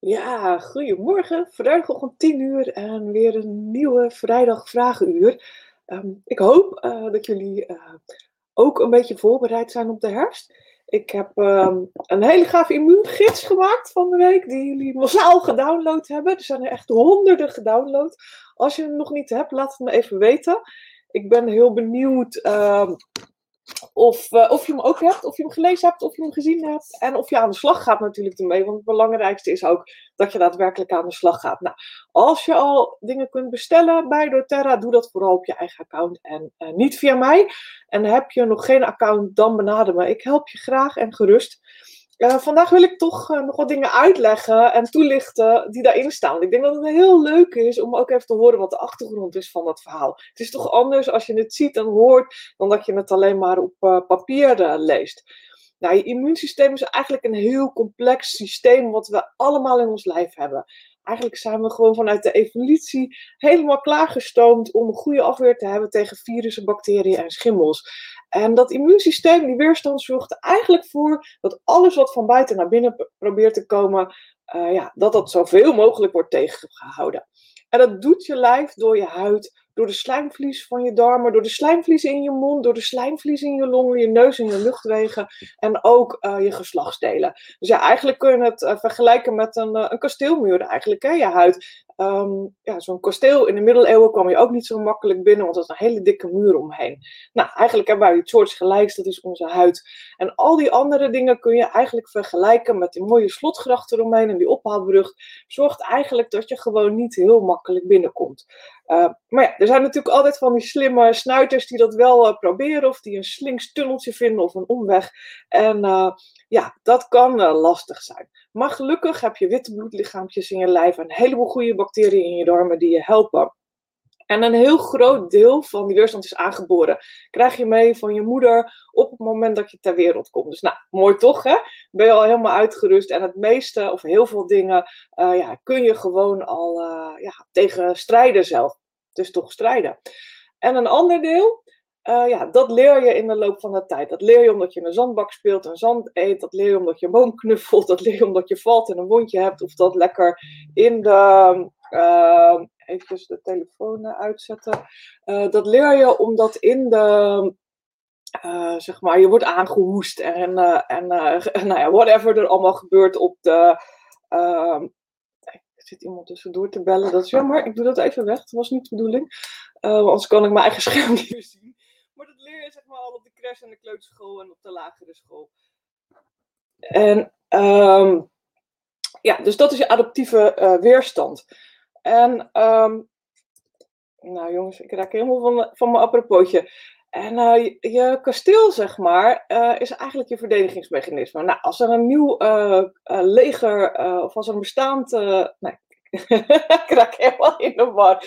Ja, goedemorgen. Vrijdagochtend 10 uur en weer een nieuwe Vrijdag Vragenuur. Ehm, ik hoop eh, dat jullie eh, ook een beetje voorbereid zijn op de herfst. Ik heb ehm, een hele gave immuungids gemaakt van de week, die jullie massaal gedownload hebben. Er zijn er echt honderden gedownload. Als je hem nog niet hebt, laat het me even weten. Ik ben heel benieuwd ehm, of, uh, of je hem ook hebt, of je hem gelezen hebt, of je hem gezien hebt. En of je aan de slag gaat natuurlijk ermee. Want het belangrijkste is ook dat je daadwerkelijk aan de slag gaat. Nou, als je al dingen kunt bestellen bij doTERRA, doe dat vooral op je eigen account en uh, niet via mij. En heb je nog geen account, dan benader me. Ik help je graag en gerust. Vandaag wil ik toch uh, nog wat dingen uitleggen en toelichten die daarin staan. Ik denk dat het heel leuk is om ook even te horen wat de achtergrond is van dat verhaal. Het is toch anders als je het ziet en hoort dan dat je het alleen maar op uh, papier leest. Nou, je immuunsysteem is eigenlijk een heel complex systeem wat we allemaal in ons lijf hebben. Eigenlijk zijn we gewoon vanuit de evolutie helemaal klaargestoomd om een goede afweer te hebben tegen virussen, bacteriën en schimmels. En dat immuunsysteem, die weerstand, zorgt er eigenlijk voor dat alles wat van buiten naar binnen probeert te komen, uh, ja, dat dat zoveel mogelijk wordt tegengehouden. En dat doet je lijf door je huid, door de slijmvlies van je darmen, door de slijmvlies in je mond, door de slijmvlies in je longen, je neus en je luchtwegen en ook uh, je geslachtsdelen. Dus ja, eigenlijk kun je het uh, vergelijken met een, uh, een kasteelmuur eigenlijk, hè, je huid. Um, ja, zo'n kasteel in de middeleeuwen kwam je ook niet zo makkelijk binnen, want er is een hele dikke muur omheen. Nou, eigenlijk hebben wij iets soorts gelijks, dat is onze huid. En al die andere dingen kun je eigenlijk vergelijken met die mooie slotgracht eromheen en die ophaalbrug. Zorgt eigenlijk dat je gewoon niet heel makkelijk binnenkomt. Uh, maar ja, er zijn natuurlijk altijd van die slimme snuiters die dat wel uh, proberen, of die een slinks tunneltje vinden of een omweg. En uh, ja, dat kan lastig zijn. Maar gelukkig heb je witte bloedlichaampjes in je lijf en een heleboel goede bacteriën in je darmen die je helpen. En een heel groot deel van die weerstand is aangeboren. Krijg je mee van je moeder op het moment dat je ter wereld komt. Dus nou, mooi toch hè? Ben je al helemaal uitgerust. En het meeste of heel veel dingen uh, ja, kun je gewoon al uh, ja, tegen strijden zelf. Dus toch strijden. En een ander deel, uh, ja, dat leer je in de loop van de tijd. Dat leer je omdat je in een zandbak speelt en zand eet. Dat leer je omdat je een boom knuffelt. Dat leer je omdat je valt en een wondje hebt. Of dat lekker in de... Uh, even de telefoon uitzetten. Uh, dat leer je omdat in de... Uh, zeg maar, je wordt aangehoest en, en nou ja, whatever er allemaal gebeurt op de... Ehm, er zit iemand tussendoor te bellen, dat is jammer. Ik doe dat even weg, dat was niet de bedoeling. anders kan ik mijn eigen scherm niet meer zien. Maar dat leer je zeg maar al op de crash en de kleuterschool en op de lagere school. En um, ja, dus dat is je adaptieve uh, weerstand. En um, nou jongens, ik raak helemaal van, van mijn aproposje. En uh, je, kasteel, zeg maar, uh, is eigenlijk je verdedigingsmechanisme. Nou, als er een nieuw leger, of als er een bestaand... nee, ik raak helemaal in de war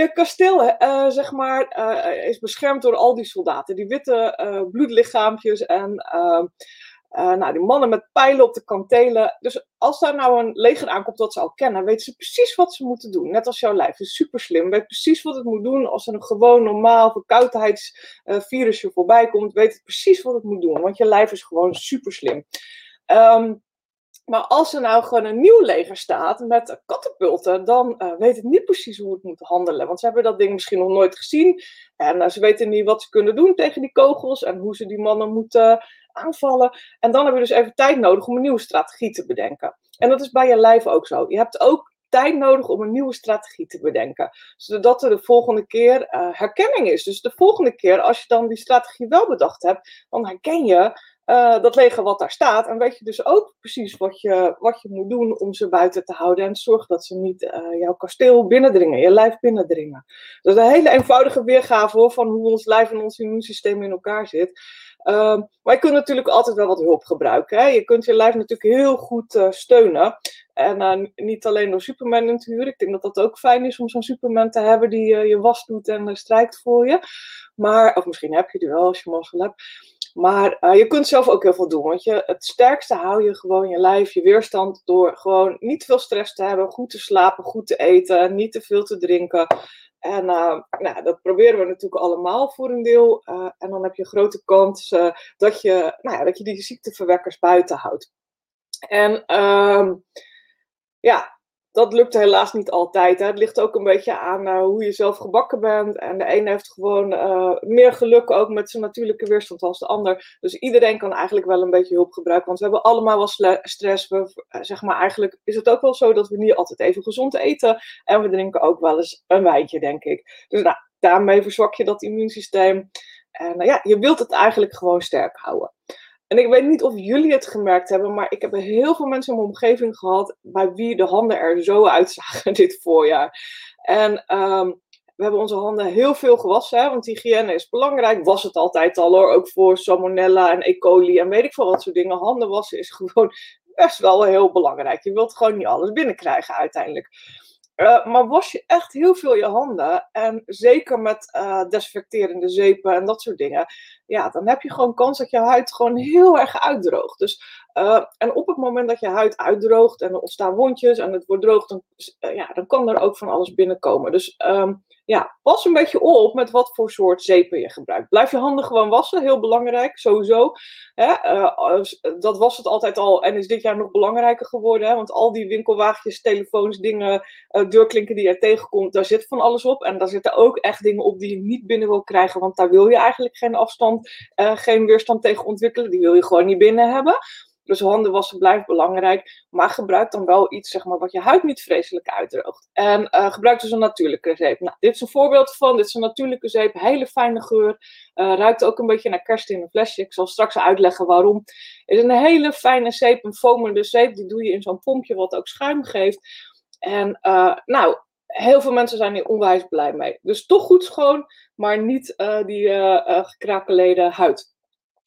je kasteel, uh, zeg maar, uh, is beschermd door al die soldaten. Die witte uh, bloedlichaampjes en nou, die mannen met pijlen op de kantelen. Dus als daar nou een leger aankomt dat ze al kennen, weten ze precies wat ze moeten doen. Net als jouw lijf. is super slim. Weet precies wat het moet doen. Als er een gewoon normaal verkoudheidsvirusje voorbij komt, weet het precies wat het moet doen. Want je lijf is gewoon super slim. Um, maar als er nou gewoon een nieuw leger staat met katapulten, dan uh, weet het niet precies hoe het moet handelen. Want ze hebben dat ding misschien nog nooit gezien. En uh, ze weten niet wat ze kunnen doen tegen die kogels en hoe ze die mannen moeten aanvallen. En dan heb je dus even tijd nodig om een nieuwe strategie te bedenken. En dat is bij je lijf ook zo. Je hebt ook tijd nodig om een nieuwe strategie te bedenken. Zodat er de volgende keer herkenning is. Dus de volgende keer, als je dan die strategie wel bedacht hebt, dan herken je uh, dat leger wat daar staat. En weet je dus ook precies wat je, wat je moet doen om ze buiten te houden. En zorg dat ze niet uh, jouw kasteel binnendringen, je lijf binnendringen. Is een hele eenvoudige weergave hoor, van hoe ons lijf en ons immuunsysteem in elkaar zit. Uh, maar je kunt natuurlijk altijd wel wat hulp gebruiken. Hè? Je kunt je lijf natuurlijk heel goed uh, steunen. En niet alleen door Superman in te huren. Ik denk dat dat ook fijn is om zo'n Superman te hebben die je was doet en strijkt voor je. Maar, of misschien heb je die wel als je mazzel hebt. Maar je kunt zelf ook heel veel doen. Want je, het sterkste hou je gewoon je lijf, je weerstand. Door gewoon niet veel stress te hebben. Goed te slapen, goed te eten. Niet te veel te drinken. En uh, nou, dat proberen we natuurlijk allemaal voor een deel. Uh, en dan heb je grote kans dat, je, nou ja, dat je die ziekteverwekkers buiten houdt. En. Uh, ja, dat lukt helaas niet altijd. Hè. Het ligt ook een beetje aan uh, hoe je zelf gebakken bent. En de een heeft gewoon uh, meer geluk ook met zijn natuurlijke weerstand als de ander. Dus iedereen kan eigenlijk wel een beetje hulp gebruiken. Want we hebben allemaal wel stress. We, uh, zeg maar, eigenlijk is het ook wel zo dat we niet altijd even gezond eten. En we drinken ook wel eens een wijntje, denk ik. Dus nou, daarmee verzwak je dat immuunsysteem. En ja, je wilt het eigenlijk gewoon sterk houden. En ik weet niet of jullie het gemerkt hebben, maar ik heb heel veel mensen in mijn omgeving gehad bij wie de handen er zo uitzagen dit voorjaar. En um, we hebben onze handen heel veel gewassen, want hygiëne is belangrijk. Was het altijd al hoor, ook voor salmonella en E. coli en weet ik veel wat soort dingen. Handen wassen is gewoon best wel heel belangrijk. Je wilt gewoon niet alles binnenkrijgen uiteindelijk. Uh, maar was je echt heel veel je handen, en zeker met uh, desinfecterende zeepen en dat soort dingen, ja, dan heb je gewoon kans dat je huid gewoon heel erg uitdroogt. Dus, uh, en op het moment dat je huid uitdroogt en er ontstaan wondjes en het wordt droog, dan, ja, dan kan er ook van alles binnenkomen. Dus um, ja, pas een beetje op met wat voor soort zeepen je gebruikt. Blijf je handen gewoon wassen, heel belangrijk, sowieso. Hè? Uh, dat was het altijd al en is dit jaar nog belangrijker geworden. Want al die winkelwagentjes, telefoons, dingen, deurklinken die je tegenkomt, daar zit van alles op. En daar zitten ook echt dingen op die je niet binnen wil krijgen, want daar wil je eigenlijk geen afstand, uh, geen weerstand tegen ontwikkelen. Die wil je gewoon niet binnen hebben. Dus handen wassen blijft belangrijk. Maar gebruik dan wel iets zeg maar, wat je huid niet vreselijk uitdroogt. En uh, gebruik dus een natuurlijke zeep. Nou, dit is een voorbeeld van. Dit is een natuurlijke zeep. Hele fijne geur. Uh, ruikt ook een beetje naar kerst in een flesje. Ik zal straks uitleggen waarom. Het is een hele fijne zeep. Een foamende zeep. Die doe je in zo'n pompje wat ook schuim geeft. En nou, heel veel mensen zijn hier onwijs blij mee. Dus toch goed schoon, maar niet die gekrakeleerde huid.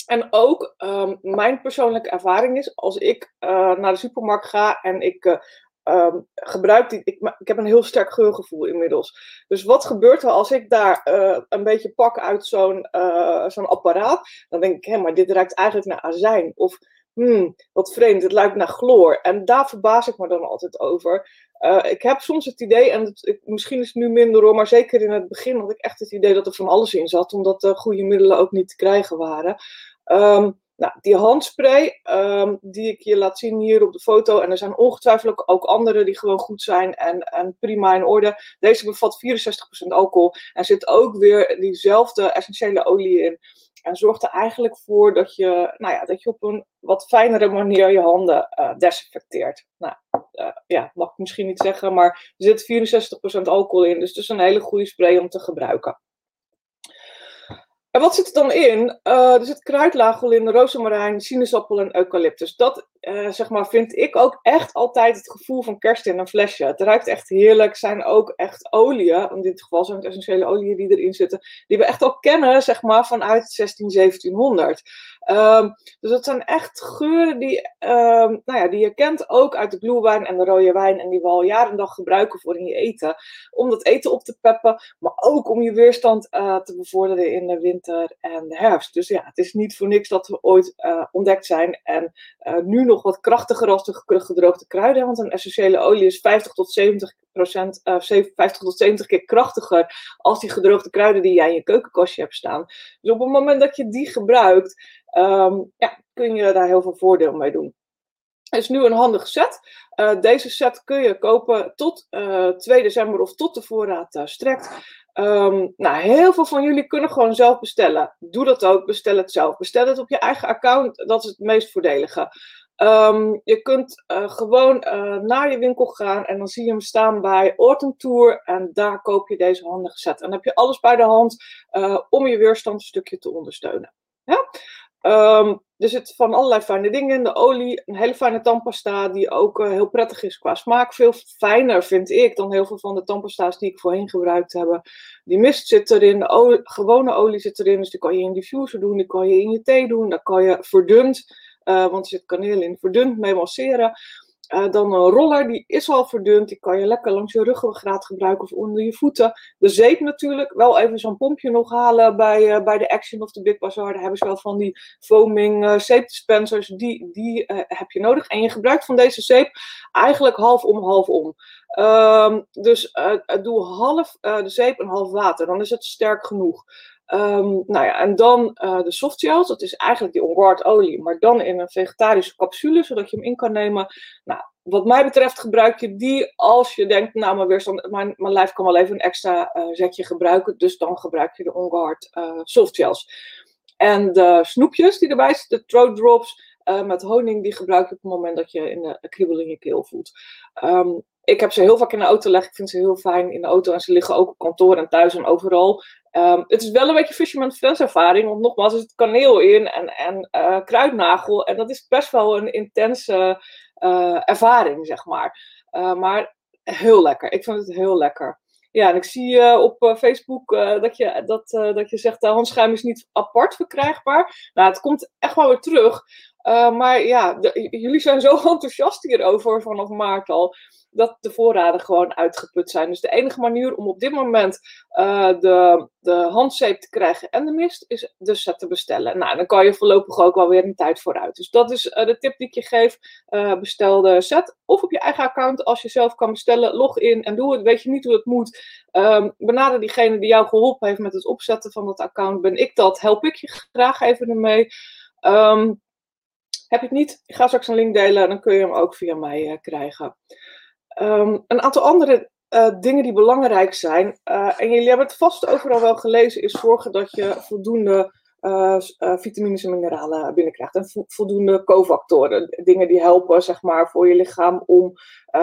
En ook um, mijn persoonlijke ervaring is, als ik naar de supermarkt ga en ik um, gebruik die, ik, ik, heb een heel sterk geurgevoel inmiddels. Dus wat gebeurt er als ik daar een beetje pak uit zo'n zo'n apparaat? Dan denk ik, hé, maar dit ruikt eigenlijk naar azijn. Of, hmm, wat vreemd, het ruikt naar chloor. En daar verbaas ik me dan altijd over. Uh, ik heb soms het idee, en het, misschien is het nu minder hoor, maar zeker in het begin had ik echt het idee dat er van alles in zat, omdat de goede middelen ook niet te krijgen waren. Um, nou, die handspray um, die ik je laat zien hier op de foto, en er zijn ongetwijfeld ook andere die gewoon goed zijn en, en prima in orde. Deze bevat 64% alcohol en zit ook weer diezelfde essentiële olie in. En zorgt er eigenlijk voor dat je, nou ja, dat je op een wat fijnere manier je handen uh, desinfecteert. Nou, uh, ja, mag ik misschien niet zeggen, maar er zit 64% alcohol in. Dus het is een hele goede spray om te gebruiken. En wat zit er dan in? Uh, er zit kruidlagel in, rozemarijn, sinaasappel en eucalyptus. Dat uh, zeg maar, vind ik ook echt altijd het gevoel van kerst in een flesje. Het ruikt echt heerlijk. zijn ook echt oliën, in dit geval zijn het essentiële oliën die erin zitten, die we echt al kennen zeg maar, vanuit 16, 1700. Um, dus dat zijn echt geuren die, um, nou ja, die je kent ook uit de glühwein en de rode wijn en die we al jaren en dag gebruiken voor in je eten. Om dat eten op te peppen, maar ook om je weerstand uh, te bevorderen in de winter en de herfst. Dus ja, het is niet voor niks dat we ooit uh, ontdekt zijn en uh, nu nog wat krachtiger als de gedroogde kruiden. Want een essentiële olie is 50 tot 70 procent, 50 tot 70 keer krachtiger als die gedroogde kruiden die jij in je keukenkastje hebt staan. Dus op het moment dat je die gebruikt, um, ja, kun je daar heel veel voordeel mee doen. Het is nu een handige set. Uh, deze set kun je kopen tot uh, 2 december of tot de voorraad uh, strekt. Um, nou, heel veel van jullie kunnen gewoon zelf bestellen. Doe dat ook, bestel het zelf. Bestel het op je eigen account, dat is het meest voordelige. Um, je kunt gewoon naar je winkel gaan en dan zie je hem staan bij Autumn Tour en daar koop je deze handige set. En dan heb je alles bij de hand om je weerstand een stukje te ondersteunen. Ja? Um, er zit van allerlei fijne dingen in. De olie, een hele fijne tandpasta die ook uh, heel prettig is qua smaak. Veel fijner vind ik dan heel veel van de tandpasta's die ik voorheen gebruikt heb. Die mist zit erin, de gewone olie zit erin. Dus die kan je in diffuser doen, die kan je in je thee doen. Dan kan je verdund, uh, want er zit kaneel in, verdund mee masseren. Uh, dan een roller, die is al verdund. Die kan je lekker langs je ruggengraat gebruiken of onder je voeten. De zeep natuurlijk. Wel even zo'n pompje nog halen bij, uh, bij de Action of de Big Bazaar. Daar hebben ze wel van die foaming uh, zeepdispensers. Die, die heb je nodig. En je gebruikt van deze zeep eigenlijk half om, half om. Um, dus doe half de zeep en half water. Dan is het sterk genoeg. Um, nou ja, en dan uh, de softgels, dat is eigenlijk die onguard olie, maar dan in een vegetarische capsule, zodat je hem in kan nemen. Nou, wat mij betreft gebruik je die als je denkt, nou mijn weerstand, mijn, mijn lijf kan wel even een extra uh, zetje gebruiken. Dus dan gebruik je de Ongehard uh, softgels. En de snoepjes die erbij zitten, de throat drops met honing, die gebruik je op het moment dat je in de kriebel in je keel voelt. Um, ik heb ze heel vaak in de auto leggen. Ik vind ze heel fijn in de auto. En ze liggen ook op kantoor en thuis en overal. Um, het is wel een beetje Fisherman Friends ervaring. Want nogmaals, er zit kaneel in en, en uh, kruidnagel. En dat is best wel een intense uh, ervaring, zeg maar. Uh, maar heel lekker. Ik vind het heel lekker. Ja, en ik zie op Facebook dat, je, dat, dat je zegt, handschuim is niet apart verkrijgbaar. Nou, het komt echt wel weer terug. Maar ja, jullie zijn zo enthousiast hierover vanaf maart al dat de voorraden gewoon uitgeput zijn. Dus de enige manier om op dit moment uh, de, de handzeep te krijgen en de mist, is de set te bestellen. Nou, dan kan je voorlopig ook wel weer een tijd vooruit. Dus dat is uh, de tip die ik je geef. Bestel de set of op je eigen account als je zelf kan bestellen. Log in en doe het. Weet je niet hoe het moet? Um, benader diegene die jou geholpen heeft met het opzetten van dat account. Ben ik dat? Help ik je graag even ermee. Um, heb je het niet? Ik ga straks een link delen. Dan kun je hem ook via mij krijgen. Um, een aantal andere uh, dingen die belangrijk zijn, uh, en jullie hebben het vast overal wel gelezen, is zorgen dat je voldoende uh, vitamines en mineralen binnenkrijgt. En vo voldoende cofactoren, dingen die helpen zeg maar, voor je lichaam om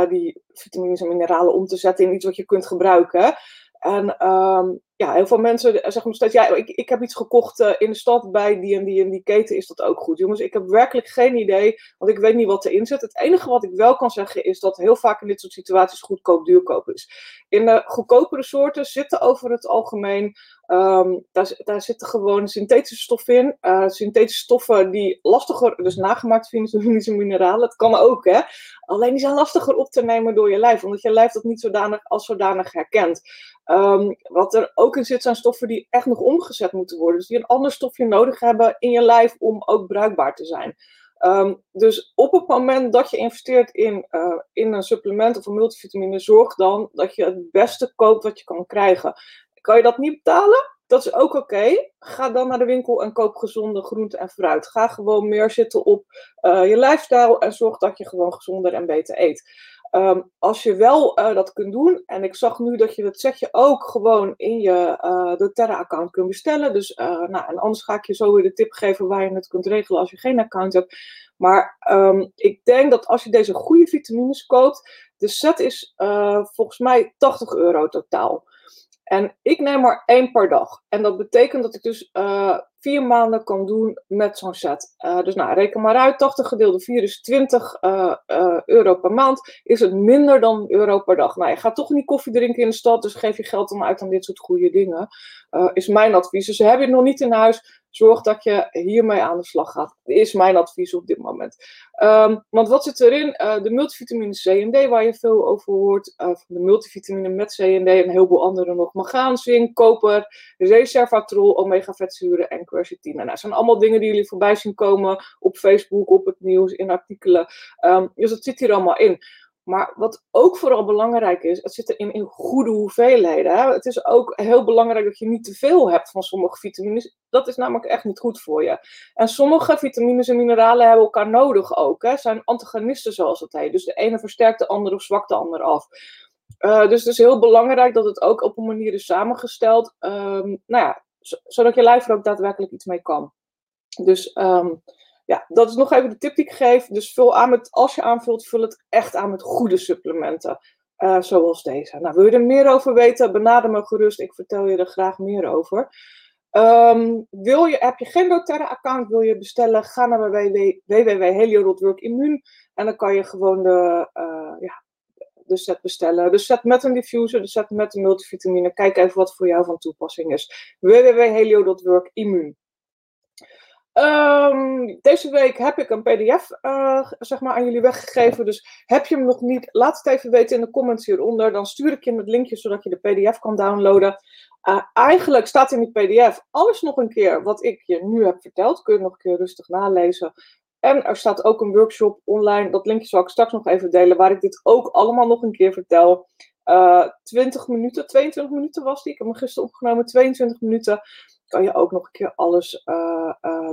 die vitamines en mineralen om te zetten in iets wat je kunt gebruiken. En um, ja, heel veel mensen zeggen nog steeds, ja, ik, ik heb iets gekocht uh, in de stad bij die en die en die keten, is dat ook goed? Jongens, ik heb werkelijk geen idee, want ik weet niet wat erin zit. Het enige wat ik wel kan zeggen is dat heel vaak in dit soort situaties goedkoop duurkoop is. In de goedkopere soorten zitten over het algemeen, um, daar, daar zitten gewoon synthetische stoffen in. Uh, synthetische stoffen die lastiger, dus nagemaakt vitamines en mineralen, dat kan ook hè. Alleen die zijn lastiger op te nemen door je lijf, omdat je lijf dat niet zodanig als zodanig herkent. Um, wat er ook in zit zijn stoffen die echt nog omgezet moeten worden. Dus die een ander stofje nodig hebben in je lijf om ook bruikbaar te zijn. Um, dus op het moment dat je investeert in, uh, in een supplement of een multivitamine, zorg dan dat je het beste koopt wat je kan krijgen. Kan je dat niet betalen? Dat is ook oké. Ga dan naar de winkel en koop gezonde groenten en fruit. Ga gewoon meer zitten op uh, je lifestyle en zorg dat je gewoon gezonder en beter eet. Um, als je wel uh, dat kunt doen, en ik zag nu dat je dat setje ook gewoon in je uh, doTERRA-account kunt bestellen. Dus, uh, nou, en anders ga ik je zo weer de tip geven waar je het kunt regelen als je geen account hebt. Maar um, ik denk dat als je deze goede vitamines koopt, de set is volgens mij 80 euro totaal. En ik neem maar één per dag. En dat betekent dat ik dus uh, vier maanden kan doen met zo'n set. Uh, dus nou, reken maar uit. 80 gedeeld 4 is 20 uh, euro per maand. Is het minder dan euro per dag. Nou, je gaat toch niet koffie drinken in de stad. Dus geef je geld dan uit aan dit soort goede dingen. is mijn advies. Dus heb je het nog niet in huis zorg dat je hiermee aan de slag gaat. Is mijn advies op dit moment. Um, want wat zit erin? Uh, de multivitamine C en D, waar je veel over hoort. Uh, de multivitamine met C en D en heel veel andere nog. Zink, koper, resveratrol, omega-vetzuren en quercetine. Nou, dat zijn allemaal dingen die jullie voorbij zien komen op Facebook, op het nieuws, in artikelen. Um, dus dat zit hier allemaal in. Maar wat ook vooral belangrijk is, het zit erin in goede hoeveelheden. Hè? Het is ook heel belangrijk dat je niet te veel hebt van sommige vitamines. Dat is namelijk echt niet goed voor je. En sommige vitamines en mineralen hebben elkaar nodig ook. Hè? Zijn antagonisten zoals dat heet. Dus de ene versterkt de andere of zwakt de ander af. Uh, dus het is heel belangrijk dat het ook op een manier is samengesteld. Um, nou ja, zodat je lijf er ook daadwerkelijk iets mee kan. Dus um, ja, dat is nog even de tip die ik geef. Dus vul aan met, als je aanvult, vul het echt aan met goede supplementen. Uh, zoals deze. Nou, wil je er meer over weten? Benader me gerust. Ik vertel je er graag meer over. Um, wil je, heb je geen doTERRA-account, wil je bestellen, ga naar www.helio.workimmuun en dan kan je gewoon de, uh, ja, de set bestellen. De set met een diffuser, de set met een multivitamine. Kijk even wat voor jou van toepassing is. www.helio.workimmuun. Um, deze week heb ik een PDF uh, zeg maar aan jullie weggegeven. Dus heb je hem nog niet, laat het even weten in de comments hieronder. Dan stuur ik je het linkje zodat je de PDF kan downloaden. Uh, eigenlijk staat in die PDF alles nog een keer wat ik je nu heb verteld. Kun je nog een keer rustig nalezen. En er staat ook een workshop online. Dat linkje zal ik straks nog even delen. Waar ik dit ook allemaal nog een keer vertel. Uh, 20 minuten, 22 minuten was die. Ik heb hem gisteren opgenomen, 22 minuten kan je ook nog een keer alles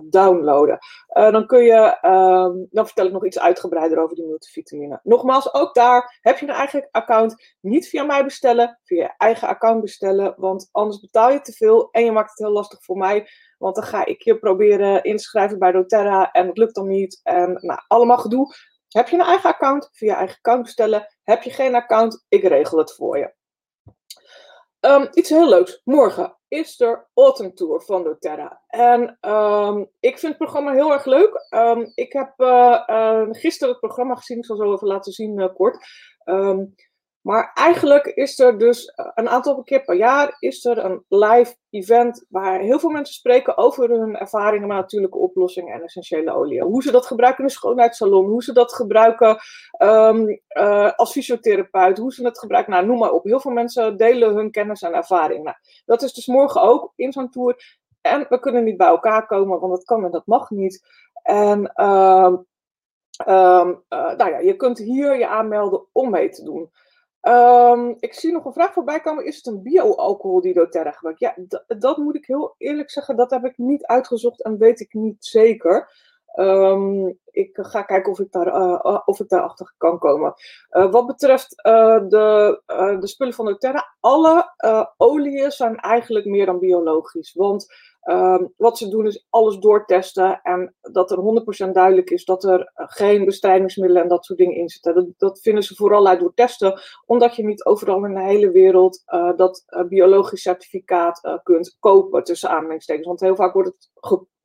downloaden. dan kun je, ehm, dan vertel ik nog iets uitgebreider over die multivitamine. Nogmaals, ook daar heb je een eigen account. Niet via mij bestellen, via je eigen account bestellen, want anders betaal je te veel en je maakt het heel lastig voor mij. Want dan ga ik je proberen inschrijven bij doTERRA en het lukt dan niet. En nou, allemaal gedoe. Heb je een eigen account? Via eigen account bestellen. Heb je geen account? Ik regel het voor je. Um, iets heel leuks. Morgen is er Autumn Tour van doTERRA. En um, ik vind het programma heel erg leuk. Um, ik heb uh, gisteren het programma gezien. Ik zal zo even laten zien uh, kort. Maar eigenlijk is er dus eh, een aantal keer per jaar is er een live event waar heel veel mensen spreken over hun ervaringen met natuurlijke oplossingen en essentiële oliën. Hoe ze dat gebruiken in een schoonheidssalon, hoe ze dat gebruiken um, uh, als fysiotherapeut, hoe ze het gebruiken, nou noem maar op. Heel veel mensen delen hun kennis en ervaringen. Nou, dat is dus morgen ook in zo'n tour. En we kunnen niet bij elkaar komen, want dat kan en dat mag niet. En uh, um, nou ja, je kunt hier je aanmelden om mee te doen. Um, ik zie nog een vraag voorbij komen. Is het een bio-alcohol die doTERRA gebruikt? Ja, dat moet ik heel eerlijk zeggen. Dat heb ik niet uitgezocht en weet ik niet zeker. Um, ik ga kijken of ik, daar, uh, of ik daarachter kan komen. Uh, wat betreft de, de spullen van doTERRA. Alle oliën zijn eigenlijk meer dan biologisch. Want Um, wat ze doen is alles doortesten en dat er 100% duidelijk is dat er geen bestrijdingsmiddelen en dat soort dingen in zitten. Dat, dat vinden ze vooral uit door testen, omdat je niet overal in de hele wereld dat biologisch certificaat kunt kopen tussen aanhalingstekens. Want heel vaak wordt het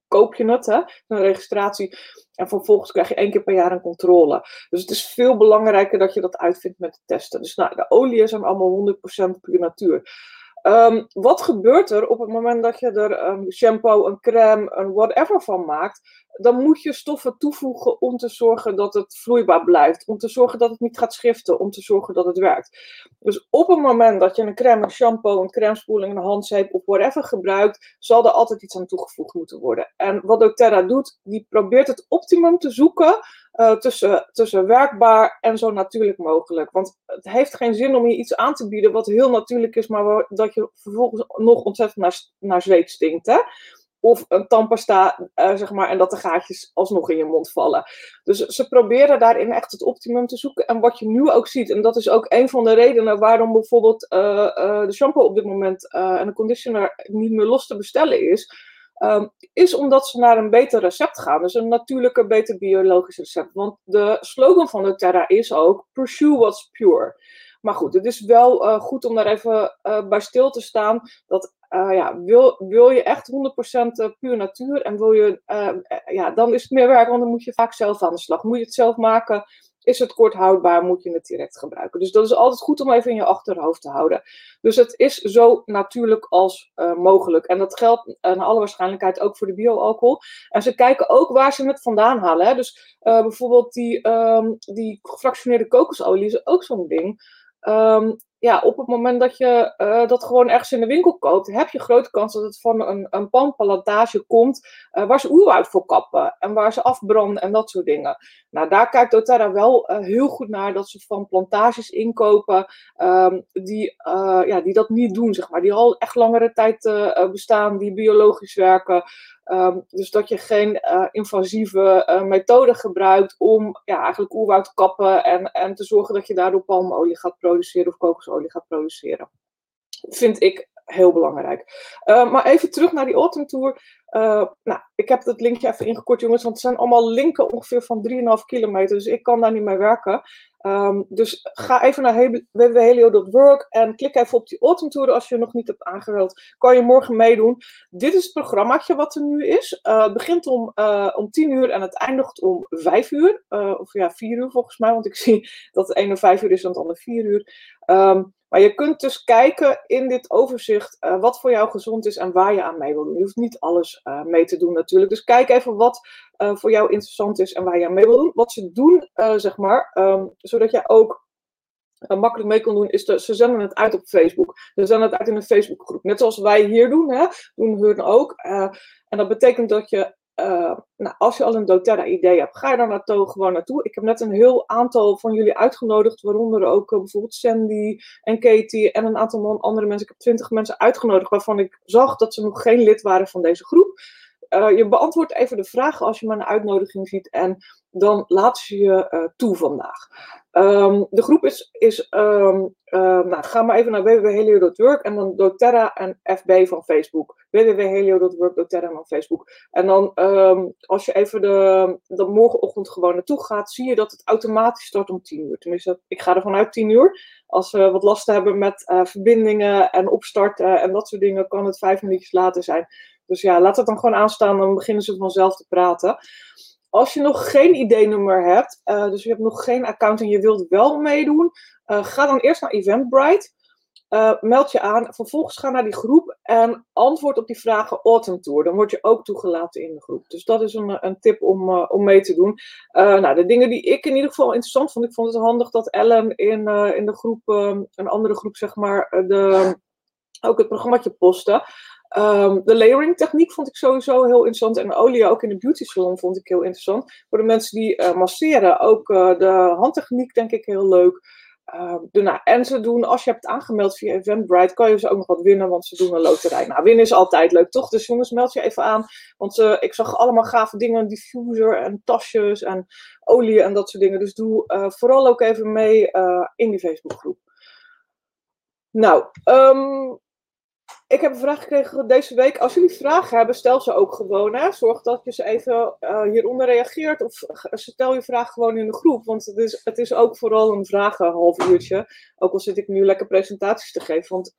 koop je het, een registratie. En vervolgens krijg je één keer per jaar een controle. Dus het is veel belangrijker dat je dat uitvindt met de testen. Dus nou, de oliën zijn allemaal 100% puur natuur. Um, wat gebeurt er op het moment dat je er een shampoo, een crème, een whatever van maakt? Dan moet je stoffen toevoegen om te zorgen dat het vloeibaar blijft. Om te zorgen dat het niet gaat schiften. Om te zorgen dat het werkt. Dus op het moment dat je een crème, een shampoo, een crèmespoeling, een handzeep of whatever gebruikt, zal er altijd iets aan toegevoegd moeten worden. En wat doTERRA doet, die probeert het optimum te zoeken uh, tussen, werkbaar en zo natuurlijk mogelijk. Want het heeft geen zin om je iets aan te bieden wat heel natuurlijk is, maar dat je vervolgens nog ontzettend naar, naar zweet stinkt. Hè? Of een tandpasta, uh, zeg maar, en dat de gaatjes alsnog in je mond vallen. Dus ze proberen daarin echt het optimum te zoeken. En wat je nu ook ziet, en dat is ook een van de redenen waarom bijvoorbeeld uh, de shampoo op dit moment en de conditioner niet meer los te bestellen is Um, is omdat ze naar een beter recept gaan. Dus een natuurlijke, beter biologisch recept. Want de slogan van de Terra is ook: Pursue what's pure. Maar goed, het is wel uh, goed om daar even uh, bij stil te staan. Dat uh, ja, wil, wil je echt 100% puur natuur en wil je, ja, dan is het meer werk, want dan moet je vaak zelf aan de slag. Moet je het zelf maken, is het kort houdbaar, moet je het direct gebruiken. Dus dat is altijd goed om even in je achterhoofd te houden. Dus het is zo natuurlijk als uh, mogelijk. En dat geldt uh, naar alle waarschijnlijkheid ook voor de bioalcohol. En ze kijken ook waar ze het vandaan halen. Hè? Dus uh, bijvoorbeeld die, um, die gefractioneerde kokosolie is ook zo'n ding. Um, ja, op het moment dat je uh, dat gewoon ergens in de winkel koopt, heb je grote kans dat het van een, een komt uh, waar ze oerwoud voor kappen en waar ze afbranden en dat soort dingen. Nou, daar kijkt doTERRA wel uh, heel goed naar dat ze van plantages inkopen um, die, ja, die dat niet doen, zeg maar. Die al echt langere tijd bestaan, die biologisch werken. Um, dus dat je geen uh, invasieve uh, methode gebruikt om ja, eigenlijk oerwoud te kappen en, en te zorgen dat je daardoor palmolie gaat produceren of kokosolie gaat produceren. Vind ik heel belangrijk. Uh, maar even terug naar die Autumn Tour. Nou, ik heb het linkje even ingekort, jongens, want het zijn allemaal linken ongeveer van 3,5 kilometer, dus ik kan daar niet mee werken. Um, dus ga even naar www.helio.work en klik even op die Autumn Tour als je nog niet hebt aangemeld. Kan je morgen meedoen. Dit is het programmaatje wat er nu is. Uh, het begint om, uh, om 10 uur en het eindigt om 5 uur. Of ja, 4 uur volgens mij, want ik zie dat het ene 5 uur is en het andere 4 uur. Um, maar je kunt dus kijken in dit overzicht wat voor jou gezond is en waar je aan mee wil doen. Je hoeft niet alles uh, mee te doen natuurlijk. Dus kijk even wat uh, voor jou interessant is en waar je mee wil doen. Wat ze doen, zeg maar, um, zodat jij ook makkelijk mee kan doen, is de, ze zenden het uit op Facebook. Ze zenden het uit in een Facebookgroep. Net zoals wij hier doen, hè, doen hun ook. en dat betekent dat je uh, nou, als je al een doTERRA-idee hebt, ga je daar naartoe, gewoon naartoe. Ik heb net een heel aantal van jullie uitgenodigd, waaronder ook uh, bijvoorbeeld Sandy en Katie en een aantal andere mensen. Ik heb twintig mensen uitgenodigd waarvan ik zag dat ze nog geen lid waren van deze groep. Uh, je beantwoordt even de vragen als je maar een uitnodiging ziet en dan laat ze je uh, toe vandaag. Um, de groep is, is um, uh, nou, ga maar even naar www.helio.work en dan doTERRA en FB van Facebook. www.helio.work, doTERRA van Facebook. En dan um, als je even de, de morgenochtend gewoon naartoe gaat, zie je dat het automatisch start om 10 uur. Tenminste, ik ga ervan uit 10 uur. Als we wat last hebben met verbindingen en opstarten en dat soort dingen, kan het vijf minuutjes later zijn. Dus ja, laat het dan gewoon aanstaan, dan beginnen ze vanzelf te praten. Als je nog geen ID-nummer hebt, uh, dus je hebt nog geen account en je wilt wel meedoen, uh, ga dan eerst naar Eventbrite. Uh, meld je aan, vervolgens ga naar die groep en antwoord op die vragen Autumn Tour. Dan word je ook toegelaten in de groep. Dus dat is een, een tip om, om mee te doen. Nou, de dingen die ik in ieder geval interessant vond. Ik vond het handig dat Ellen in, in de groep, een andere groep zeg maar, de, ook het programmaatje postte. Um, de layering techniek vond ik sowieso heel interessant. En olie ook in de beauty salon vond ik heel interessant. Voor de mensen die uh, masseren, ook uh, de handtechniek denk ik heel leuk. De, nou, en ze doen, als je hebt aangemeld via Eventbrite, kan je ze ook nog wat winnen, want ze doen een loterij. Nou, winnen is altijd leuk, toch? Dus jongens, meld je even aan. Want ik zag allemaal gave dingen, diffuser en tasjes en olie en dat soort dingen. Dus doe vooral ook even mee in die Facebookgroep. Nou, um, ik heb een vraag gekregen deze week. Als jullie vragen hebben, stel ze ook gewoon. Hè? Zorg dat je ze even uh, hieronder reageert. Of stel je vraag gewoon in de groep. Want het is, het is ook vooral een vragen half uurtje. Ook al zit ik nu lekker presentaties te geven. Want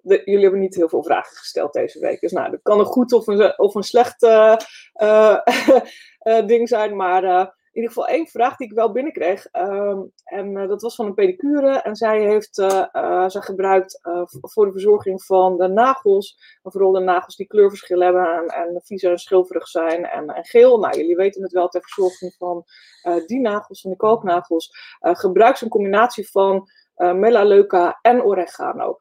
de, jullie hebben niet heel veel vragen gesteld deze week. Dus nou, dat kan een goed of een, of een slecht uh, ding zijn. Maar ieder geval één vraag die ik wel binnenkreeg. Um, en uh, dat was van een pedicure. En zij heeft uh, gebruikt voor de verzorging van de nagels. vooral de nagels die kleurverschil hebben en, en vies en schilferig zijn en, en, geel. Nou, jullie weten het wel ter verzorging van die nagels, van de kalknagels. gebruikt ze een combinatie van melaleuca en oregano.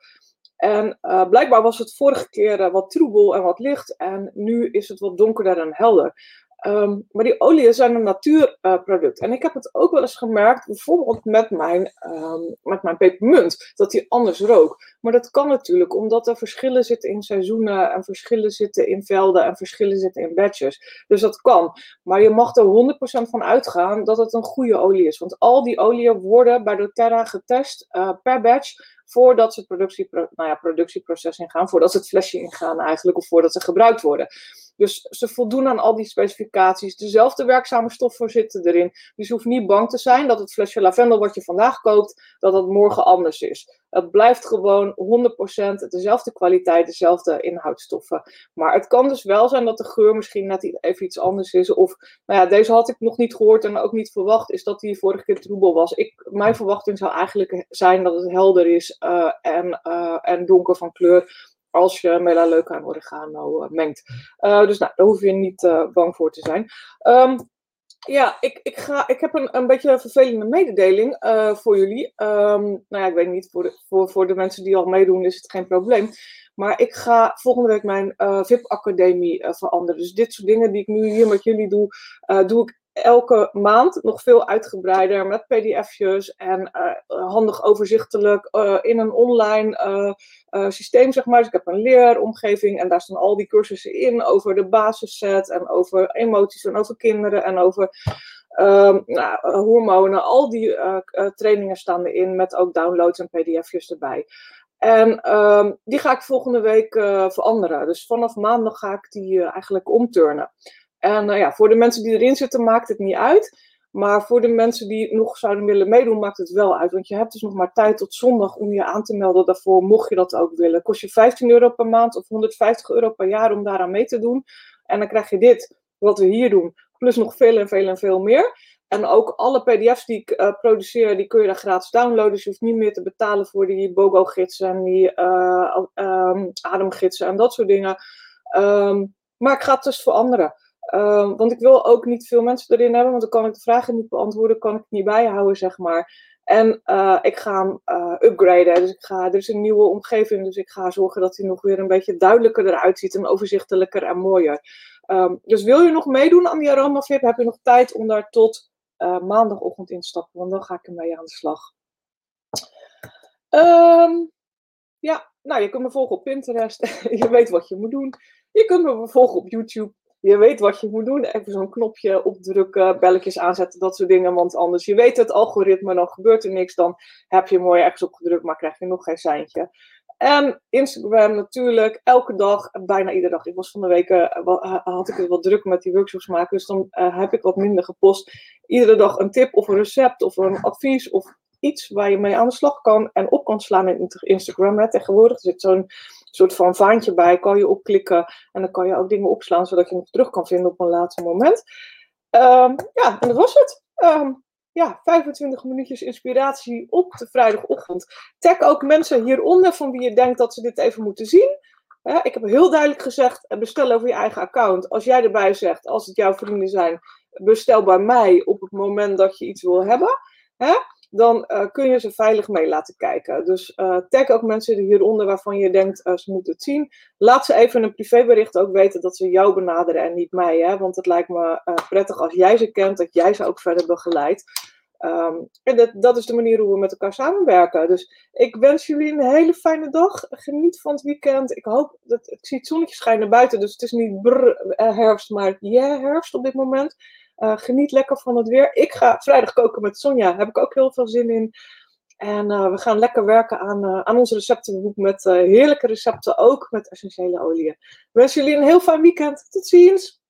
En blijkbaar was het vorige keer wat troebel en wat licht. En nu is het wat donkerder en helder. Um, maar die oliën zijn een natuurproduct. En ik heb het ook wel eens gemerkt, bijvoorbeeld met mijn, um, met mijn pepermunt, dat die anders rook. Maar dat kan natuurlijk omdat er verschillen zitten in seizoenen en verschillen zitten in velden en verschillen zitten in batches. Dus dat kan. Maar je mag er 100% van uitgaan dat het een goede olie is. Want al die oliën worden bij doTERRA getest uh, per batch voordat ze productie, nou ja, productieproces ingaan, voordat ze het flesje ingaan eigenlijk, of voordat ze gebruikt worden. Dus ze voldoen aan al die specificaties. Dezelfde werkzame stoffen zitten erin. Dus je hoeft niet bang te zijn dat het flesje lavendel wat je vandaag koopt, dat het morgen anders is. Het blijft gewoon 100% dezelfde kwaliteit, dezelfde inhoudstoffen. Maar het kan dus wel zijn dat de geur misschien net even iets anders is. Of, nou ja, deze had ik nog niet gehoord en ook niet verwacht, is dat die vorige keer troebel was. Ik, mijn verwachting zou eigenlijk zijn dat het helder is uh, en, uh, en donker van kleur als je melaleuca en oregano uh, mengt. Dus nou, daar hoef je niet bang voor te zijn. Um, ja, ik, ik, ga, ik heb een, een beetje een vervelende mededeling voor jullie. Um, nou ja, ik weet niet, voor de, voor, voor de mensen die al meedoen is het geen probleem. Maar ik ga volgende week mijn VIP-academie veranderen. Dus dit soort dingen die ik nu hier met jullie doe, doe ik elke maand nog veel uitgebreider met pdf'jes en uh, handig overzichtelijk uh, in een online uh, systeem, zeg maar. Dus ik heb een leeromgeving en daar staan al die cursussen in over de basisset en over emoties en over kinderen en over um, nou, hormonen. Al die trainingen staan erin met ook downloads en pdf'jes erbij. En um, die ga ik volgende week veranderen. Dus vanaf maandag ga ik die eigenlijk omturnen. En uh, ja, voor de mensen die erin zitten maakt het niet uit. Maar voor de mensen die nog zouden willen meedoen, maakt het wel uit. Want je hebt dus nog maar tijd tot zondag om je aan te melden daarvoor, mocht je dat ook willen. Kost je 15 euro per maand of 150 euro per jaar om daaraan mee te doen. En dan krijg je dit, wat we hier doen, plus nog veel en veel en veel meer. En ook alle pdf's die ik uh, produceer, die kun je daar gratis downloaden. Dus je hoeft niet meer te betalen voor die BOGO-gidsen en die uh, um, ademgidsen en dat soort dingen. Um, maar ik ga het dus veranderen. Uh, want ik wil ook niet veel mensen erin hebben, want dan kan ik de vragen niet beantwoorden, kan ik het niet bijhouden, zeg maar. En uh, ik ga hem uh, upgraden. Dus ik ga, er is een nieuwe omgeving, dus ik ga zorgen dat hij nog weer een beetje duidelijker eruit ziet en overzichtelijker en mooier. Ehm, dus wil je nog meedoen aan die Aroma VIP, heb je nog tijd om daar tot uh, maandagochtend in te stappen, want dan ga ik ermee aan de slag. Um, ja, nou, je kunt me volgen op Pinterest. je weet wat je moet doen. Je kunt me volgen op YouTube. Je weet wat je moet doen. Even zo'n knopje opdrukken, belletjes aanzetten, dat soort dingen. Want anders, je weet het algoritme, dan gebeurt er niks. Dan heb je mooi ergens opgedrukt, maar krijg je nog geen seintje. En Instagram natuurlijk, elke dag, bijna iedere dag. Ik was van de week, uh, had ik het wat druk met die workshops maken, dus dan uh, heb ik wat minder gepost. Iedere dag een tip of een recept of een advies of iets waar je mee aan de slag kan en op kan slaan in Instagram. Hè. Tegenwoordig zit zo'n soort van vaantje bij, kan je opklikken en dan kan je ook dingen opslaan zodat je nog terug kan vinden op een later moment. Um, ja, en dat was het. Um, ja, 25 minuutjes inspiratie op de vrijdagochtend. Tag ook mensen hieronder van wie je denkt dat ze dit even moeten zien. ik heb heel duidelijk gezegd, eh, bestel over je eigen account. Als jij erbij zegt, als het jouw vrienden zijn, bestel bij mij op het moment dat je iets wil hebben. Dan uh, kun je ze veilig mee laten kijken. Dus uh, tag ook mensen hieronder waarvan je denkt uh, ze moeten het zien. Laat ze even een privébericht ook weten dat ze jou benaderen en niet mij. Hè? Want het lijkt me prettig als jij ze kent, dat jij ze ook verder begeleidt. Um, en dat, dat is de manier hoe we met elkaar samenwerken. Dus ik wens jullie een hele fijne dag. Geniet van het weekend. Ik hoop dat ik zie het zonnetje schijnen buiten, dus het is niet brr, herfst, maar yeah, herfst op dit moment. Uh, geniet lekker van het weer. Ik ga vrijdag koken met Sonja. Daar heb ik ook heel veel zin in. En uh, we gaan lekker werken aan, uh, aan ons receptenboek met heerlijke recepten, ook met essentiële oliën. Ik wens jullie een heel fijn weekend. Tot ziens!